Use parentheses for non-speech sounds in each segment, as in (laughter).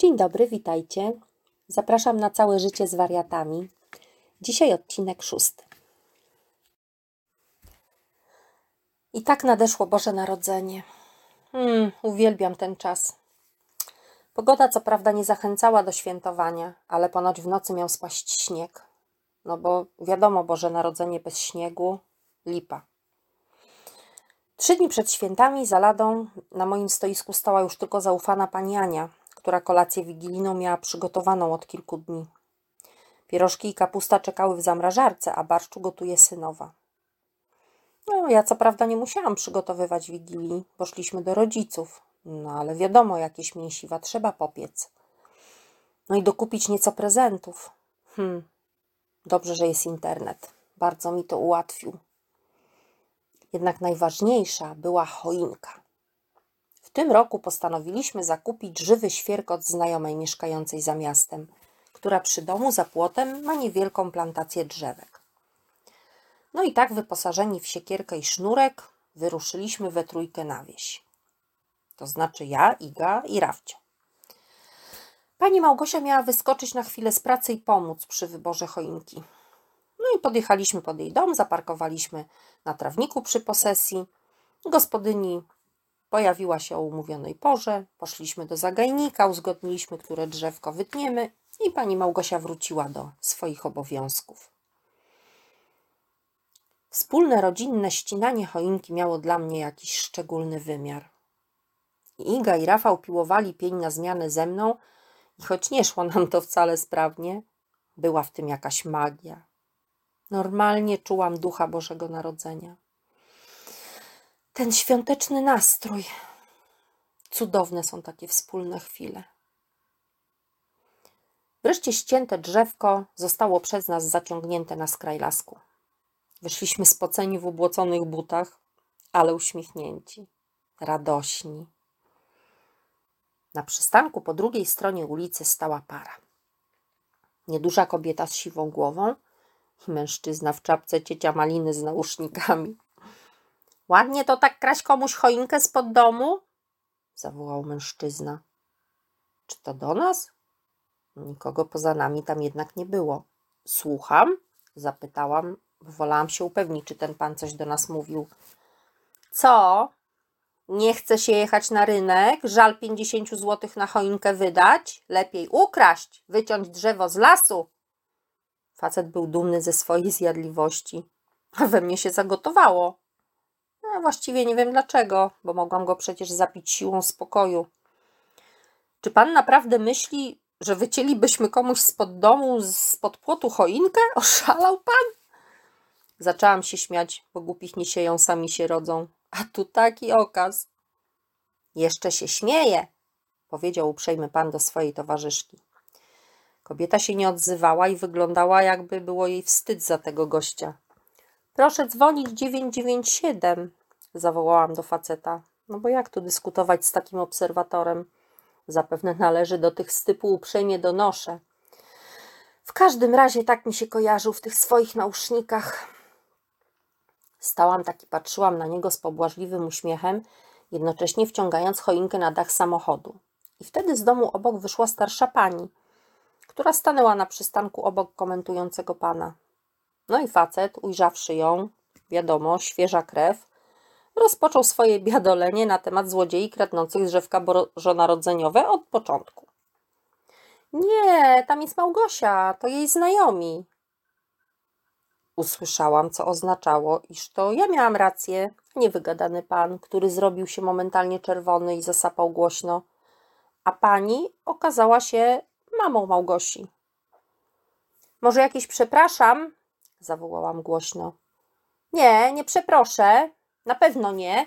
Dzień dobry, witajcie. Zapraszam na całe życie z wariatami. Dzisiaj odcinek szósty. I tak nadeszło Boże Narodzenie. Hmm, uwielbiam ten czas. Pogoda co prawda nie zachęcała do świętowania, ale ponoć w nocy miał spaść śnieg. No bo wiadomo, Boże Narodzenie bez śniegu lipa. Trzy dni przed świętami za ladą na moim stoisku stała już tylko zaufana pani Ania, która kolację wigilijną miała przygotowaną od kilku dni. Pierożki i kapusta czekały w zamrażarce, a barszczu gotuje synowa. No, ja co prawda nie musiałam przygotowywać wigilii, bo szliśmy do rodziców. No, ale wiadomo, jakieś mięsiwa trzeba popiec. No i dokupić nieco prezentów. Hmm, dobrze, że jest internet. Bardzo mi to ułatwił. Jednak najważniejsza była choinka. W tym roku postanowiliśmy zakupić żywy świerkot znajomej mieszkającej za miastem, która przy domu za płotem ma niewielką plantację drzewek. No i tak wyposażeni w siekierkę i sznurek wyruszyliśmy we trójkę na wieś. To znaczy ja, Iga i Rawcio. Pani Małgosia miała wyskoczyć na chwilę z pracy i pomóc przy wyborze choinki. No i podjechaliśmy pod jej dom, zaparkowaliśmy na trawniku przy posesji. Gospodyni pojawiła się o umówionej porze, poszliśmy do zagajnika, uzgodniliśmy, które drzewko wytniemy i pani Małgosia wróciła do swoich obowiązków. Wspólne rodzinne ścinanie choinki miało dla mnie jakiś szczególny wymiar. Iga i Rafał piłowali pień na zmianę ze mną i choć nie szło nam to wcale sprawnie, była w tym jakaś magia. Normalnie czułam ducha Bożego Narodzenia. Ten świąteczny nastrój. Cudowne są takie wspólne chwile. Wreszcie ścięte drzewko zostało przez nas zaciągnięte na skraj lasku. Wyszliśmy spoceni w ubłoconych butach, ale uśmiechnięci, radośni. Na przystanku po drugiej stronie ulicy stała para. Nieduża kobieta z siwą głową i mężczyzna w czapce ciecia maliny z nausznikami. Ładnie to tak kraść komuś choinkę spod domu? zawołał mężczyzna. Czy to do nas? Nikogo poza nami tam jednak nie było. Słucham? zapytałam, bo wolałam się upewnić, czy ten pan coś do nas mówił. Co? Nie chce się jechać na rynek? Żal pięćdziesięciu złotych na choinkę wydać? Lepiej ukraść, wyciąć drzewo z lasu. Facet był dumny ze swojej zjadliwości, a we mnie się zagotowało. No, właściwie nie wiem dlaczego, bo mogłam go przecież zapić siłą spokoju. Czy pan naprawdę myśli, że wycięlibyśmy komuś spod domu, spod płotu choinkę? (laughs) Oszalał pan? Zaczęłam się śmiać, bo głupich nie sieją, sami się rodzą. A tu taki okaz. Jeszcze się śmieje, powiedział uprzejmy pan do swojej towarzyszki. Kobieta się nie odzywała i wyglądała, jakby było jej wstyd za tego gościa. Proszę dzwonić 997, zawołałam do faceta. No bo jak tu dyskutować z takim obserwatorem? Zapewne należy do tych z typu uprzejmie donoszę. W każdym razie tak mi się kojarzył w tych swoich nausznikach. Stałam tak i patrzyłam na niego z pobłażliwym uśmiechem, jednocześnie wciągając choinkę na dach samochodu. I wtedy z domu obok wyszła starsza pani, która stanęła na przystanku obok komentującego pana. No i facet, ujrzawszy ją, wiadomo, świeża krew, rozpoczął swoje biadolenie na temat złodziei kradnących drzewka bożonarodzeniowe od początku. Nie, tam jest Małgosia, to jej znajomi. Usłyszałam, co oznaczało, iż to ja miałam rację, niewygadany pan, który zrobił się momentalnie czerwony i zasapał głośno, a pani okazała się mamą Małgosi. Może jakieś przepraszam? zawołałam głośno. Nie, nie przeproszę, na pewno nie.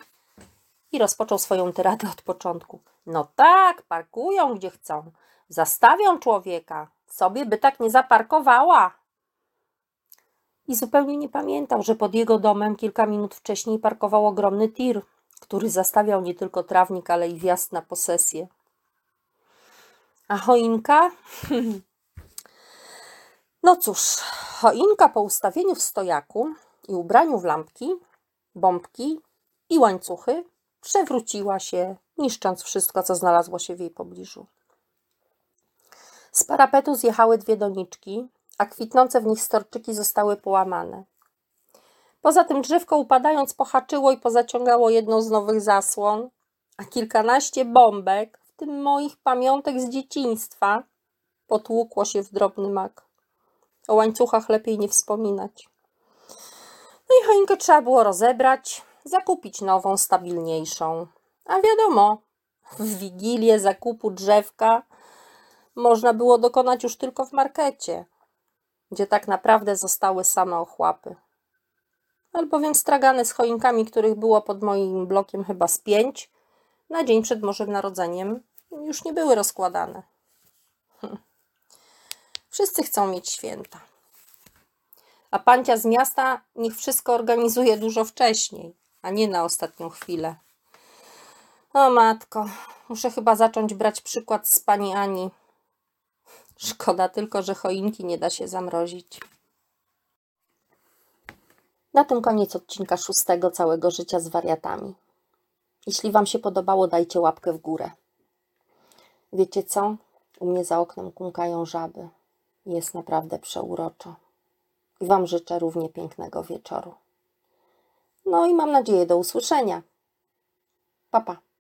I rozpoczął swoją tyradę od początku. No tak, parkują gdzie chcą. Zastawią człowieka. Sobie by tak nie zaparkowała. I zupełnie nie pamiętał, że pod jego domem kilka minut wcześniej parkował ogromny tir, który zastawiał nie tylko trawnik, ale i wjazd na posesję. A choinka? (laughs) No cóż, choinka po ustawieniu w stojaku i ubraniu w lampki, bombki i łańcuchy przewróciła się, niszcząc wszystko, co znalazło się w jej pobliżu. Z parapetu zjechały dwie doniczki, a kwitnące w nich storczyki zostały połamane. Poza tym drzewko upadając pohaczyło i pozaciągało jedną z nowych zasłon, a kilkanaście bombek, w tym moich pamiątek z dzieciństwa, potłukło się w drobny mak. O łańcuchach lepiej nie wspominać. No i choinkę trzeba było rozebrać, zakupić nową, stabilniejszą. A wiadomo, w wigilię zakupu drzewka można było dokonać już tylko w markecie, gdzie tak naprawdę zostały same ochłapy. Albowiem stragany z choinkami, których było pod moim blokiem chyba z pięć, na dzień przed Bożym Narodzeniem już nie były rozkładane. Hm. Wszyscy chcą mieć święta. A pancia z miasta niech wszystko organizuje dużo wcześniej, a nie na ostatnią chwilę. O matko, muszę chyba zacząć brać przykład z pani Ani. Szkoda tylko, że choinki nie da się zamrozić. Na tym koniec odcinka szóstego całego życia z wariatami. Jeśli Wam się podobało, dajcie łapkę w górę. Wiecie co? U mnie za oknem kumkają żaby. Jest naprawdę przeuroczo. Wam życzę równie pięknego wieczoru. No i mam nadzieję do usłyszenia. Pa, pa.